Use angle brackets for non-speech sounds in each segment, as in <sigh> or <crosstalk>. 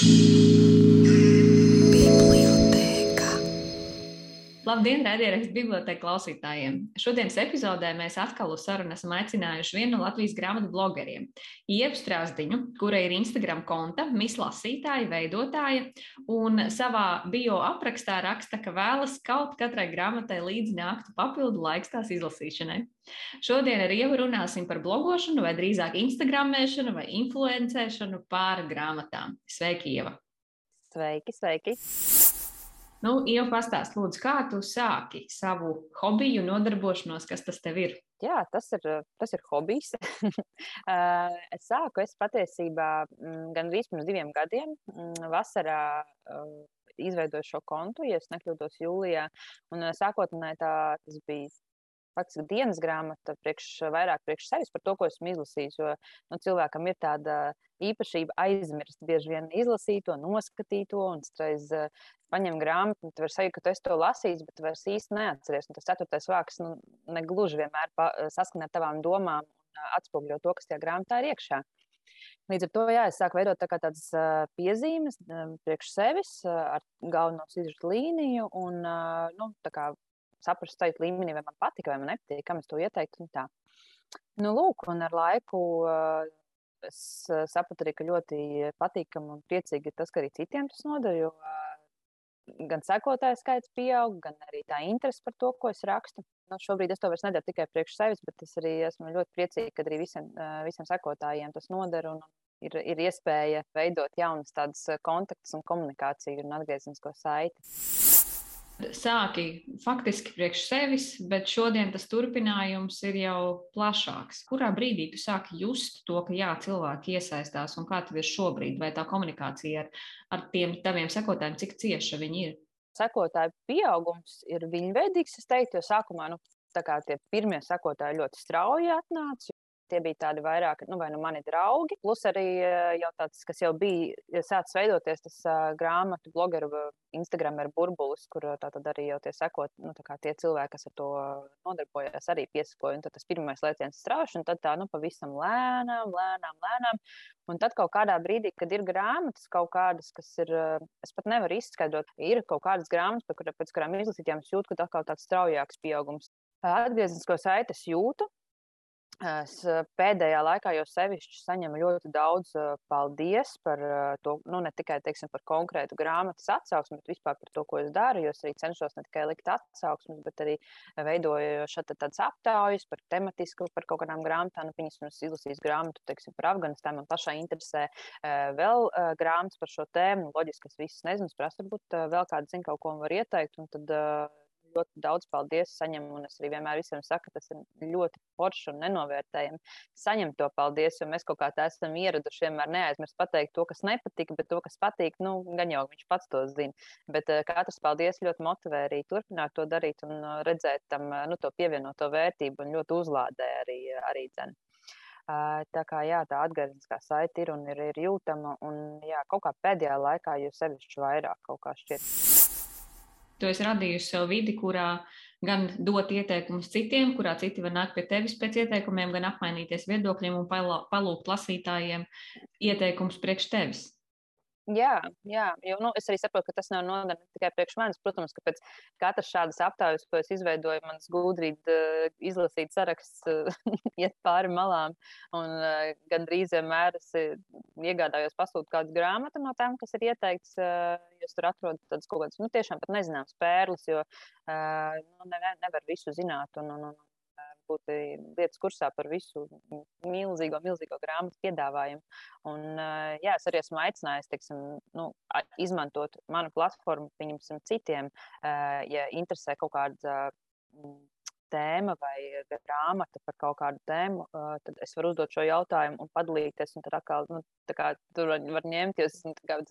Peace. Labdien, raidierakstu biblioteka klausītājiem! Šodienas epizodē mēs atkal uz sarunu esam aicinājuši vienu no Latvijas grāmatu blogeriem, Ievu Strasdiņu, kura ir Instagram konta, mislasītāja, veidotāja, un savā bio aprakstā raksta, ka vēlas kaut katrai grāmatai līdzi nāktu papildu laiks tās izlasīšanai. Šodien ar Ievu runāsim par blogošanu, vai drīzāk Instagramēšanu vai influencēšanu pār grāmatām. Sveiki, Ieva! Sveiki, sveiki! Nu, jau pastāst, lūdzu, kā tu sāki savu hobiju, nodarbošanos, kas tas tev ir? Jā, tas ir, tas ir hobijs. <laughs> Eh, es sāku, es patiesībā mm, gandrīz pirms diviem gadiem, mm, vasarā eh, izveidoju šo kontu, ja nekļūdos jūlijā. Un eh, sākotnēji tā tas bija faktiski dienas grāmata, priekš, vairāk priekš sevis par to, ko esmu izlasījis. Jo nu, cilvēkam ir tāda īpašība aizmirst bieži vien izlasīto, noskatīto, un reiz uh, paņem grāmatu, un tu vari sajust, ka tu esi to lasījis, bet vairs īsti neatceries. Un tas ceturtais vārks nu, negluži vienmēr saskan ar tavām domām un uh, atspoguļo to, kas tajā grāmatā ir iekšā. Līdz ar to jā, es sāku veidot tā tādas uh, piezīmes priekš sevis ar galveno sižetu līniju un nu, saprast tajā līmenī, vai man patika, vai man nepatīk, kam es to ieteiktu. Nu, lūk, un ar laiku uh, es sapratu arī, ka ļoti patīkami un priecīgi ir tas, ka arī citiem tas noder. Jo uh, gan sekotāju skaits pieaug, gan arī tā interese par to, ko es rakstu. Nu, šobrīd es to vairs nedaru tikai priekš sevis, bet es arī esmu ļoti priecīga, ka arī visiem, visiem sekotājiem tas noder. Un, ir, ir iespēja veidot jaunas tādas kontaktus un komunikāciju un atgriezenisko saiti sāki faktiski priekš sevis, bet šodien tas turpinājums ir jau plašāks. Kurā brīdī tu sāki just to, ka jā, cilvēki iesaistās un kā tev ir šobrīd, vai tā komunikācija ar, ar tiem taviem sekotājiem, cik cieša viņi ir? Sekotāju pieaugums ir viņveidīgs, es teiktu, jo sākumā nu, tie pirmie sekotāji ļoti strauji atnāca. Tie bija tādi vairāk, nu, vai nu mani draugi, plus arī eh, jau tāds, kas jau bija sācis veidoties, tas uh, grāmatu blogeru Instagram ir burbulis, kur tātad arī jau tie sekot, nu, tie cilvēki, kas ar to nodarbojas, arī piesakoja. Un tad tas pirmais lēciens strauši, un tad tā, nu, pavisam lēnām, lēnām, lēnām. Un tad kaut kādā brīdī, kad ir grāmatas kaut kādas, kas ir, es pat nevaru izskaidrot, ir kaut kādas grāmatas, pēc kurām izlasītām es jūtu, ka tā kā tāds straujāks pieaugums. Atgrieznisko saites jūtu, Es pēdējā laikā jau sevišķi saņemu ļoti daudz paldies par to, nu, ne tikai teiksim, par konkrētu grāmatas atsauksmi, bet vispār par to, ko es daru. Jo es arī cenšos ne tikai likt atsauksmes, bet arī veidoju šādi tādas aptaujas par tematisku, par kaut kādām grāmatām. Nu, Piemēram, es izlasīju grāmatu teiksim, par Afganistānu, man pašai interesē vēl grāmatas par šo tēmu. Loģiski, es visas nezinu, es prasu, varbūt vēl kādu zinu, kaut ko man var ieteikt. Un tad ļoti daudz paldies saņemu, un es arī vienmēr visiem saku, tas ir ļoti forši un nenovērtējami. Saņemt to paldies, jo mēs kaut kā tā esam ieraduši vienmēr neaizmirst pateikt to, kas nepatika, bet to, kas patīk, nu, gan jau viņš pats to zina. Bet uh, katrs paldies ļoti motivē arī turpināt to darīt un uh, redzēt tam uh, nu, to pievienoto vērtību un ļoti uzlādē arī, arī dzene. Tā kā jā, tā atgriezniskā saite ir un ir, ir jūtama, un jā, kaut kā pēdējā laikā jūs sevišķi vairāk kaut kā šķiet. Tu esi radījusi sev vidi, kurā gan dot ieteikumus citiem, kurā citi var nākt pie tevis pēc ieteikumiem, gan apmainīties viedokļiem un palūgt lasītājiem ieteikumus priekš tevis. Jā, jā jo nu, es arī saprotu, ka tas nav noderīgi tikai priekš manis. Protams, ka pēc katras šādas aptaujas, ko es izveidoju, manas gudrības uh, izlasīt saraksts uh, <laughs> iet pāri malām. Un uh, gandrīz vienmēr es iegādājos pasūtīt kādu grāmatu no tām, kas ir ieteikts. Jūs tur atrodat tādas kaut kādas, nu, tiešām pat nezināmas pērles, jo nu, ne, nevar visu zināt. Un, un, un, būt lietas kursā par visu milzīgo, milzīgo grāmatu piedāvājumu. Un, jā, es arī esmu aicinājis teiksim, nu, izmantot manu platformu, citiem, ja interesē kaut kāda tēma vai grāmata par kaut kādu tēmu, tad es varu uzdot šo jautājumu un padalīties. Un tad atkal, nu, kā, tur var, var ņemt, jo es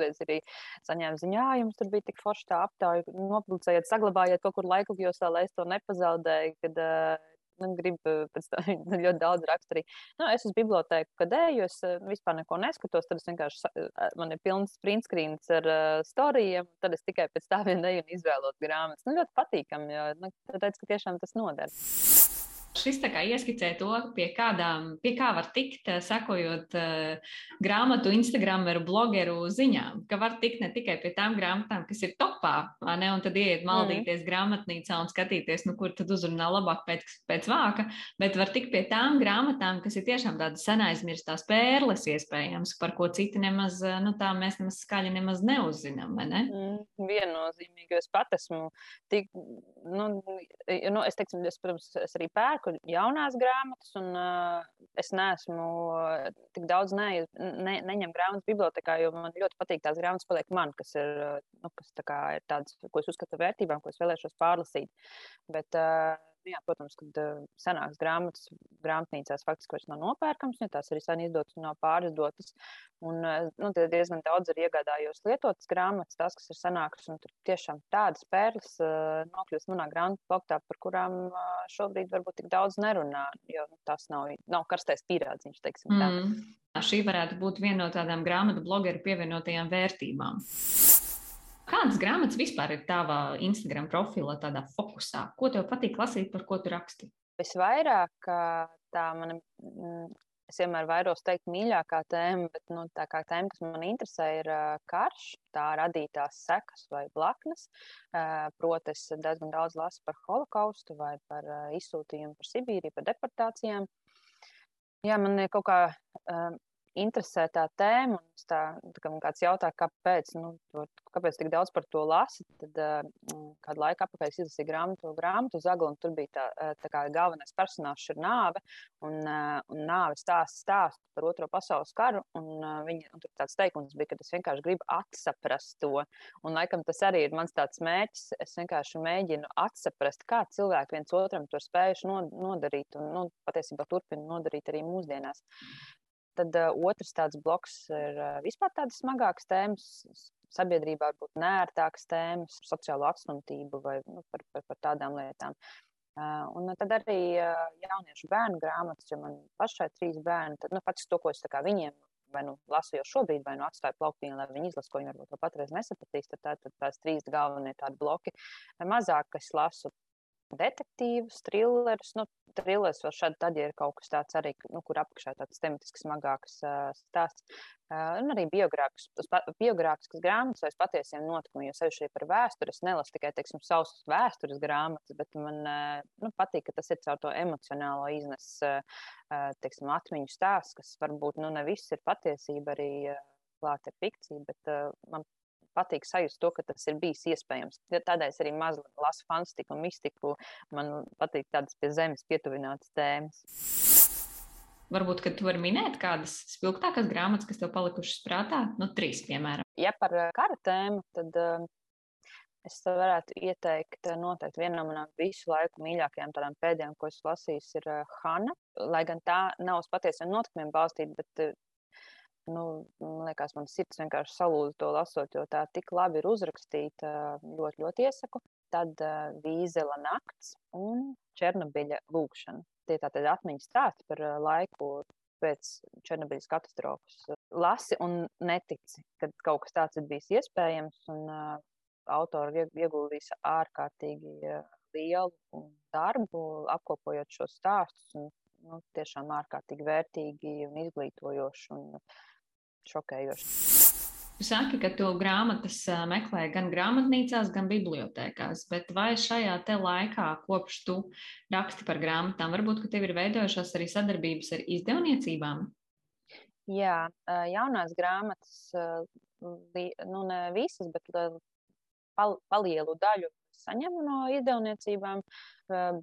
reiz arī saņēmu ziņu, ka jums tur bija tik forša tā aptauja, nopublicējiet, saglabājiet kaut kur laiku, jo es vēl es to nepazaudēju. Kad, uh, nu, gribu pēc tam <laughs> ļoti daudz rakstīt. Nu, es uz bibliotēku, kad eju, es vispār neko neskatos. Tad es vienkārši man ir pilns print screens ar uh, storijiem. Tad es tikai pēc tā <laughs> vien eju un izvēlos grāmatas. Nu, ļoti patīkami, jo nu, redz, ka tiešām tas noder. Šis tā kā ieskicē to, pie, kādām, pie kā var tikt, eh, sekojot uh, grāmatu, Instagrameru, blogeru ziņām, ka var tikt ne tikai pie tām grāmatām, kas ir topā, ne, un tad iet maldīties mm. grāmatnīcā un skatīties, nu, kur tad uzrunā labāk pēc, pēc vāka, bet var tikt pie tām grāmatām, kas ir tiešām tādas senaizmirstās pērles iespējams, par ko citi nemaz, eh, nu, tā mēs nemaz skaļi nemaz neuzzinām, vai ne? Mm, viennozīmīgi, es pat esmu tik, nu, nu es teiksim, es, protams, es arī pērku pērku jaunās grāmatas, un uh, es neesmu tik daudz ne, ne, neņemu grāmatas bibliotekā, jo man ļoti patīk tās grāmatas, paliek man, kas ir, nu, kas tā ir tādas, ko es uzskatu vērtībām, ko es vēlēšos pārlasīt. Bet, uh, jā, protams, kad senākas grāmatas grāmatnīcās faktiski vairs nav nopērkams, jo tās arī sen izdotas un nav pārizdotas. Un, nu, diezgan daudz arī iegādājos lietotas grāmatas, tās, kas ir senākas, un tur tiešām tādas pērles nokļūst manā grāmatu plaktā, par kurām šobrīd varbūt tik daudz nerunā, jo nu, tas nav, nav karstais pierādziņš, teiksim tā. Mm. Šī varētu būt viena no tādām grāmatu blogeru pievienotajām vērtībām. Kādas grāmatas vispār ir tavā Instagram profilā, tādā fokusā? Ko tev patīk lasīt, par ko tu raksti? Visvairāk tā man, mm, es vienmēr vairos teikt, mīļākā tēma, bet nu, tā kā tēma, kas man interesē, ir karš, tā radītās sekas vai blaknes. Proti, es diezgan daudz lasu par holokaustu vai par izsūtījumu par Sibīriju, par deportācijām. Jā, man ir kaut kā interesē tā tēma, un tā, tā kā man kāds jautā, kāpēc, nu, kāpēc tik daudz par to lasi, tad uh, kādu laiku atpakaļ es izlasīju grāmatu, grāmatu Zaglu, un tur bija tā, tā kā galvenais personāžs ir nāve, un, uh, un nāve stāsta stāstu par otro pasaules karu, un, uh, viņa, un tur tāds teikums bija, ka es vienkārši gribu atsaprast to, un laikam tas arī ir mans tāds mērķis, es vienkārši mēģinu atsaprast, kā cilvēki viens otram to spējuši nodarīt, un, nu, patiesībā turpina nodarīt arī mūsdienās. Tad uh, otrs tāds bloks ir uh, vispār tādas smagākas tēmas, sabiedrībā varbūt nērtākas tēmas, sociālo atstumtību vai nu, par, par, par tādām lietām. Uh, un tad arī uh, jauniešu bērnu grāmatas, jo man pašai trīs bērni, tad nu, pats to, ko es viņiem vai nu lasu jau šobrīd, vai nu atstāju plauktiņu, lai viņi izlasa, ko viņi varbūt patreiz nesapratīs. Tad, tā, tad tās trīs galvenie tādi bloki. Mazāk es lasu detektīvus, thrillerus. Nu, Trilers vēl šādi tad, ja ir kaut kas tāds arī, nu, kur apakšā tāds tematiski smagāks uh, stāsts. Uh, un arī biogrāfiskas grāmatas vai patiesiem notikumiem, jo sevišķi par vēsturi es nelasu tikai, teiksim, savus vēstures grāmatas, bet man uh, nu, patīk, ka tas ir caur to emocionālo iznes, uh, teiksim, atmiņu stāsts, kas varbūt, nu, ne viss ir patiesība, arī uh, klāt ir fikcija, bet uh, man patīk sajust to, ka tas ir bijis iespējams. Tādēļ es arī maz lasu fantastiku un mistiku. Man patīk tādas pie zemes pietuvinātas tēmas. Varbūt, ka tu vari minēt kādas spilgtākās grāmatas, kas tev palikušas prātā? Nu, trīs, piemēram. Ja par eh, kara tēmu, tad uh, es varētu ieteikt eh, noteikti vienu no manām visu laiku mīļākajām tādām pēdējām, ko esmu lasījis, ir Hanna. Lai gan tā nav uz patiesiem notikumiem balstīta, bet nu, man liekas, man sirds vienkārši salūza to lasot, jo tā tik labi ir uzrakstīta. Ļoti, ļoti iesaku. Tad uh, Vīzela nakts un Černobiļa lūkšana. Tie tātad atmiņas stāsti par uh, laiku pēc Černobiļas katastrofas. Lasi un netici, ka kaut kas tāds ir bijis iespējams. Un, uh, autori ieguldījis ārkārtīgi uh, lielu darbu, apkopojot šos stāstus. Un, nu, tiešām ārkārtīgi vērtīgi un izglītojoši. Un, šokējoši. Jūs saki, ka tu grāmatas meklē gan grāmatnīcās, gan bibliotekās, bet vai šajā te laikā, kopš tu raksti par grāmatām, varbūt, ka tev ir veidojušās arī sadarbības ar izdevniecībām? Jā, jaunās grāmatas, nu ne visas, bet pal palielu daļu saņemu no izdevniecībām,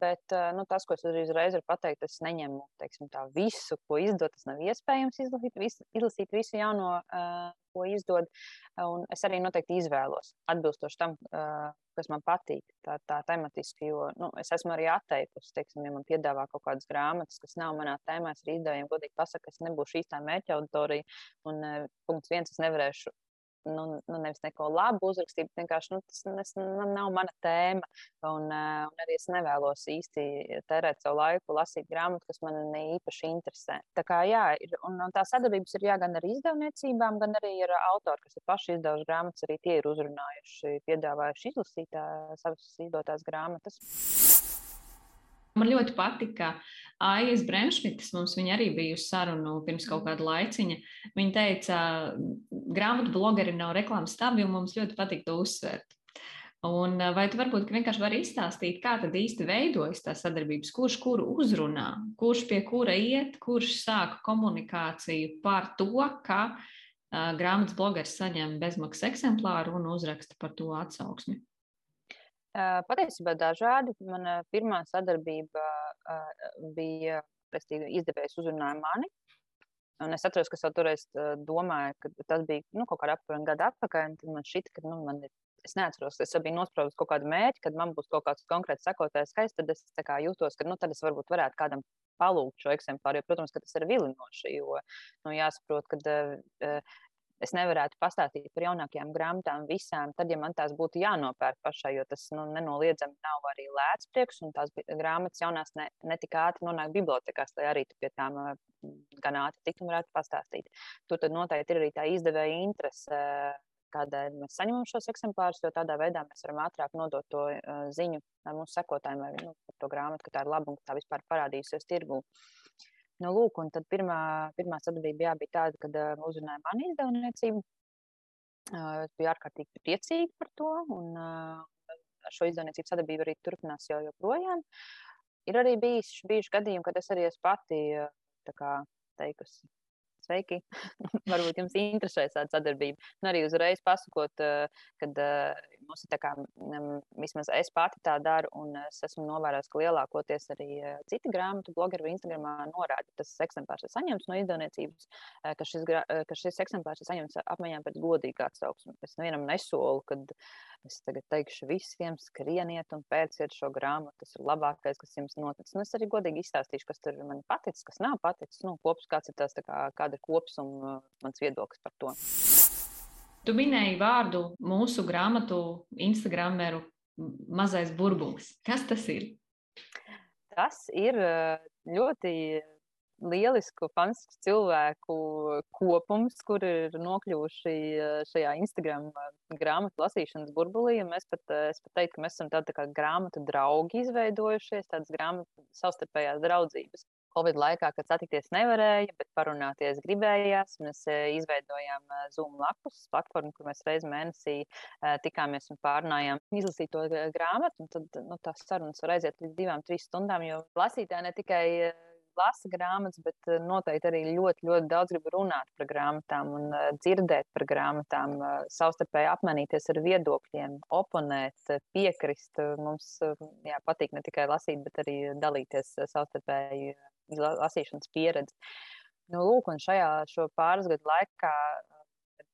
bet nu, tas, ko es uzreiz varu pateikt, es neņemu teiksim, tā, visu, ko izdod. Tas nav iespējams izlasīt visu, izlasīt visu jauno, ko izdod. Un es arī noteikti izvēlos atbilstoši tam, kas man patīk, tā, tā tematiski, jo nu, es esmu arī atteikusi, teiksim, ja man piedāvā kaut kādas grāmatas, kas nav manā tēmā, es arī izdevējiem godīgi pasaku, ka es nebūšu īstā mērķa auditorija, un punkts viens, es nevarēšu nu, nu nevis neko labu uzrakstīt, bet vienkārši nu, tas nes, nu, nav mana tēma. Un, uh, un arī es nevēlos īsti tērēt savu laiku, lasīt grāmatu, kas man ne īpaši interesē. Tā kā jā, ir, un, un tā sadarbības ir jā, gan ar izdevniecībām, gan arī ar autoriem, kas ir paši izdevuši grāmatas, arī tie ir uzrunājuši, piedāvājuši izlasīt tā, savas izdotās grāmatas. Man ļoti patika, ka Aijas Bremšmitas mums arī bija uz sarunu pirms kaut kāda laiciņa. Viņa teica, grāmatu blogeri nav reklāmas stabi, un mums ļoti patīk to uzsvērt. Un vai tu varbūt vienkārši vari izstāstīt, kā tad īsti veidojas tā sadarbības, kurš kuru uzrunā, kurš pie kura iet, kurš sāk komunikāciju par to, ka uh, grāmatas blogeris saņem bezmaksas eksemplāru un uzraksta par to atsauksmi? Patiesībā dažādi. Mana pirmā sadarbība bija, respektīvi, izdevējs uzrunāja mani. Un es atceros, ka es toreiz domāju, ka tas bija nu, kaut kādā aptuveni gada atpakaļ. Tad man šķita, ka nu, man ir es neatceros, es biju nospraudis kaut kādu mērķi, kad man būs kaut kāds konkrēts sekotājs skaists, tad es jūtos, ka nu, tad es varbūt varētu kādam palūgt šo eksemplāru. Jo, protams, ka tas ir vilinoši, jo nu, jāsaprot, ka uh, es nevarētu pastāstīt par jaunākajām grāmatām visām, tad, ja man tās būtu jānopērk pašai, jo tas nu, nenoliedzami nav arī lēts prieks, un tās grāmatas jaunās ne, netik ātri nonāk bibliotekās, lai arī tu pie tām gan ātri tiktu un varētu pastāstīt. Tur tad noteikti ir arī tā izdevēja interese kādēļ mēs saņemam šos eksemplārus, jo tādā veidā mēs varam ātrāk nodot to uh, ziņu mūsu sekotājiem vai nu, to grāmatu, ka tā ir laba un ka tā vispār parādījusies tirgū. Nu, lūk, un tad pirmā, pirmā sadarbība jā, bija tāda, kad uh, uzrunāja mani izdevniecību. Uh, es biju ārkārtīgi priecīga par to, un uh, ar šo izdevniecību sadarbību arī turpinās jau joprojām. Ir arī bijis, bijuši gadījumi, kad es arī esmu pati kā, teikusi, sveiki, <laughs> varbūt jums interesē tāda sadarbība. Un arī uzreiz pasakot, kad tā kā, vismaz es pati tā daru, un es esmu novērojis, ka lielākoties arī citi grāmatu blogeri vai Instagramā norāda, ka tas eksemplārs ir saņemts no izdevniecības, ka šis, ka šis eksemplārs ir saņemts apmaiņā pēc godīga atsauksme. Es nevienam nesolu, kad Es tagad teikšu visiem, skrieniet un pērciet šo grāmatu. Tas ir labākais, kas jums noticis. Un es arī godīgi izstāstīšu, kas tur man paticis, kas nav paticis. Nu, kops, kāds ir tas, kā, kāda ir kops un uh, mans viedoklis par to. Tu minēji vārdu mūsu grāmatu Instagrameru mazais burbulis. Kas tas ir? Tas ir ļoti lielisku, fantastisku cilvēku kopums, kur ir nokļuvuši eh, šajā Instagram eh, grāmatu lasīšanas burbulī. Mēs pat, eh, pat teiktu, ka mēs esam tādi tā grāmatu draugi izveidojušies, tādas grāmatu savstarpējās draudzības. Covid laikā, kad satikties nevarēja, bet parunāties gribējās, mēs izveidojām Zoom lapus, platformu, kur mēs reizi mēnesī tikāmies un pārnājām izlasīt to grāmatu. Tad nu, tās sarunas var aiziet līdz divām, trīs stundām, jo lasītāji ne tikai lasa grāmatas, bet eh, noteikti arī ļoti, ļoti daudz grib runāt par grāmatām un dzirdēt par grāmatām, savstarpēji apmainīties ar viedokļiem, oponēt, piekrist. Mums jā, patīk ne tikai lasīt, bet arī dalīties savstarpēji lasīšanas pieredzi. Nu, lūk, un šajā pāris gadu laikā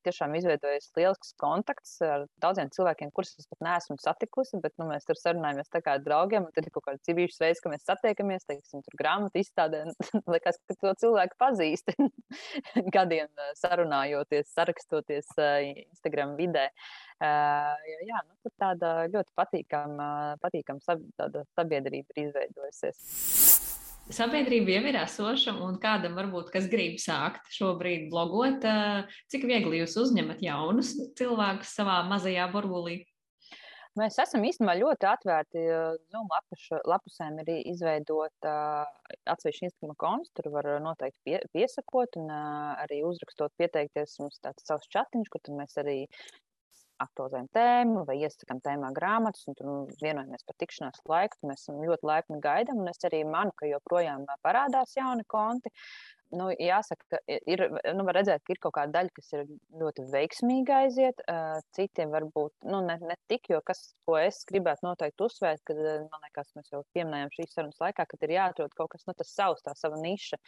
tiešām izveidojies lielisks kontakts ar daudziem cilvēkiem, kurus es pat neesmu satikusi, bet nu, mēs tur sarunājamies kā ar draugiem. Tad ir kaut kāds civīšs veids, ka mēs satiekamies, teiksim, tur grāmatu izstādē. <laughs> Liekas, ka to cilvēku pazīst <laughs> gadiem sarunājoties, sarakstoties Instagram vidē. Uh, jā, nu, tur tāda ļoti patīkama, patīkama sab sabiedrība ir izveidojusies sabiedrība jau ir esoša, un kādam varbūt, kas grib sākt šobrīd blogot, cik viegli jūs uzņemat jaunus cilvēkus savā mazajā burbulī? Mēs esam īstenībā ļoti atvērti. Zoom lapušu, lapusēm ir izveidota atsevišķa Instagram konts, tur var noteikti pie, piesakot un arī uzrakstot, pieteikties. Mums tāds savs chatiņš, kur mēs arī aktualizējam tēmu vai iesakām tēmā grāmatas, un tur vienojamies par tikšanās laiku. Mēs ļoti laipni gaidām, un es arī manu, ka joprojām parādās jauni konti nu, jāsaka, ka ir, nu, var redzēt, ka ir kaut kāda daļa, kas ir ļoti veiksmīgi aiziet, citiem varbūt nu, ne, ne tik, jo kas, ko es gribētu noteikti uzsvērt, kad, man liekas, mēs jau pieminējām šīs sarunas laikā, kad ir jāatrod kaut kas, nu, savs, tā sava niša,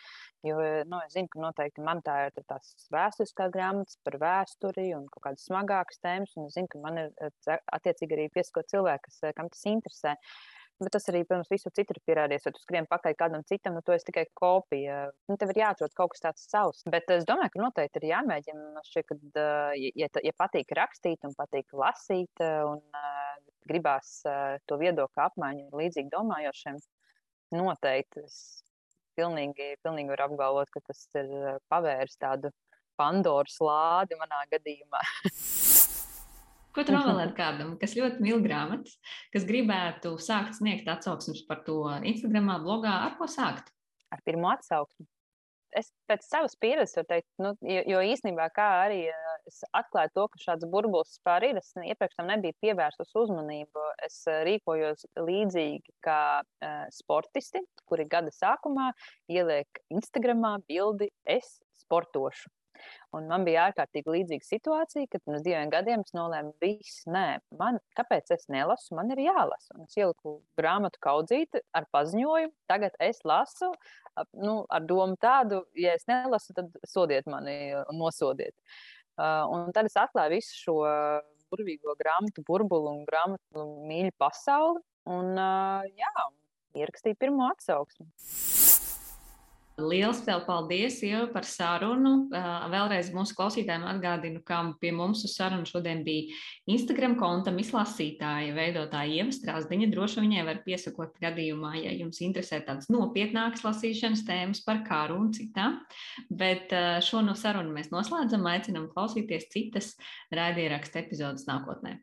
jo, nu, es zinu, ka noteikti man tā ir tās vēsturiskās grāmatas par vēsturi un kaut kādas smagākas tēmas, un es zinu, ka man ir attiecīgi arī pieskot cilvēki, kas, kam tas interesē. Uh, Bet tas arī, protams, visur citur ir pierādījies. Ja tu skrien pakaļ kādam citam, nu, to es tikai kopija. Nu, tev ir jāatrod kaut kas tāds savs. Bet es domāju, ka noteikti ir jāmēģina. Šķiet, ka, ja, ja patīk rakstīt un patīk lasīt, un gribās to viedokļu apmaiņu līdzīgi domājošiem, noteikti es pilnīgi, pilnīgi varu apgalvot, ka tas ir pavērs tādu Pandoras lādi manā gadījumā. <laughs> Ko tu novēlētu kādam, kas ļoti mīl grāmatas, kas gribētu sākt sniegt atsauksmes par to Instagram, blogā, ar ko sākt? Ar pirmo atsauksmi. Es pēc savas pieredzes varu teikt, nu, jo, jo īstenībā kā arī es atklāju to, ka šāds burbulis vispār ir. Es iepriekš tam nebiju pievērsus uzmanību. Es rīkojos līdzīgi kā uh, sportisti, kuri gada sākumā ieliek Instagramā bildi es sportošu. Un man bija ārkārtīgi līdzīga situācija, kad pirms diviem gadiem es nolēmu, viss, nē, man, kāpēc es nelasu, man ir jālasa. Un es ieliku grāmatu kaudzīti ar paziņojumu, tagad es lasu, nu, ar domu tādu, ja es nelasu, tad sodiet mani un nosodiet. Uh, un tad es atklāju visu šo burvīgo grāmatu burbuli un grāmatu mīļu pasauli. Un, uh, jā, ierakstīju pirmo atsauksmi. Lielas tev paldies, Ieva, par sarunu. Vēlreiz mūsu klausītājiem atgādinu, ka pie mums uz sarunu šodien bija Instagram konta mislasītāja veidotāja Ieva Strāzdiņa. Droši viņai var piesakot gadījumā, ja jums interesē tādas nopietnākas lasīšanas tēmas par kāru un citām. Bet šo no sarunu mēs noslēdzam, aicinam klausīties citas raidierakstu epizodes nākotnē.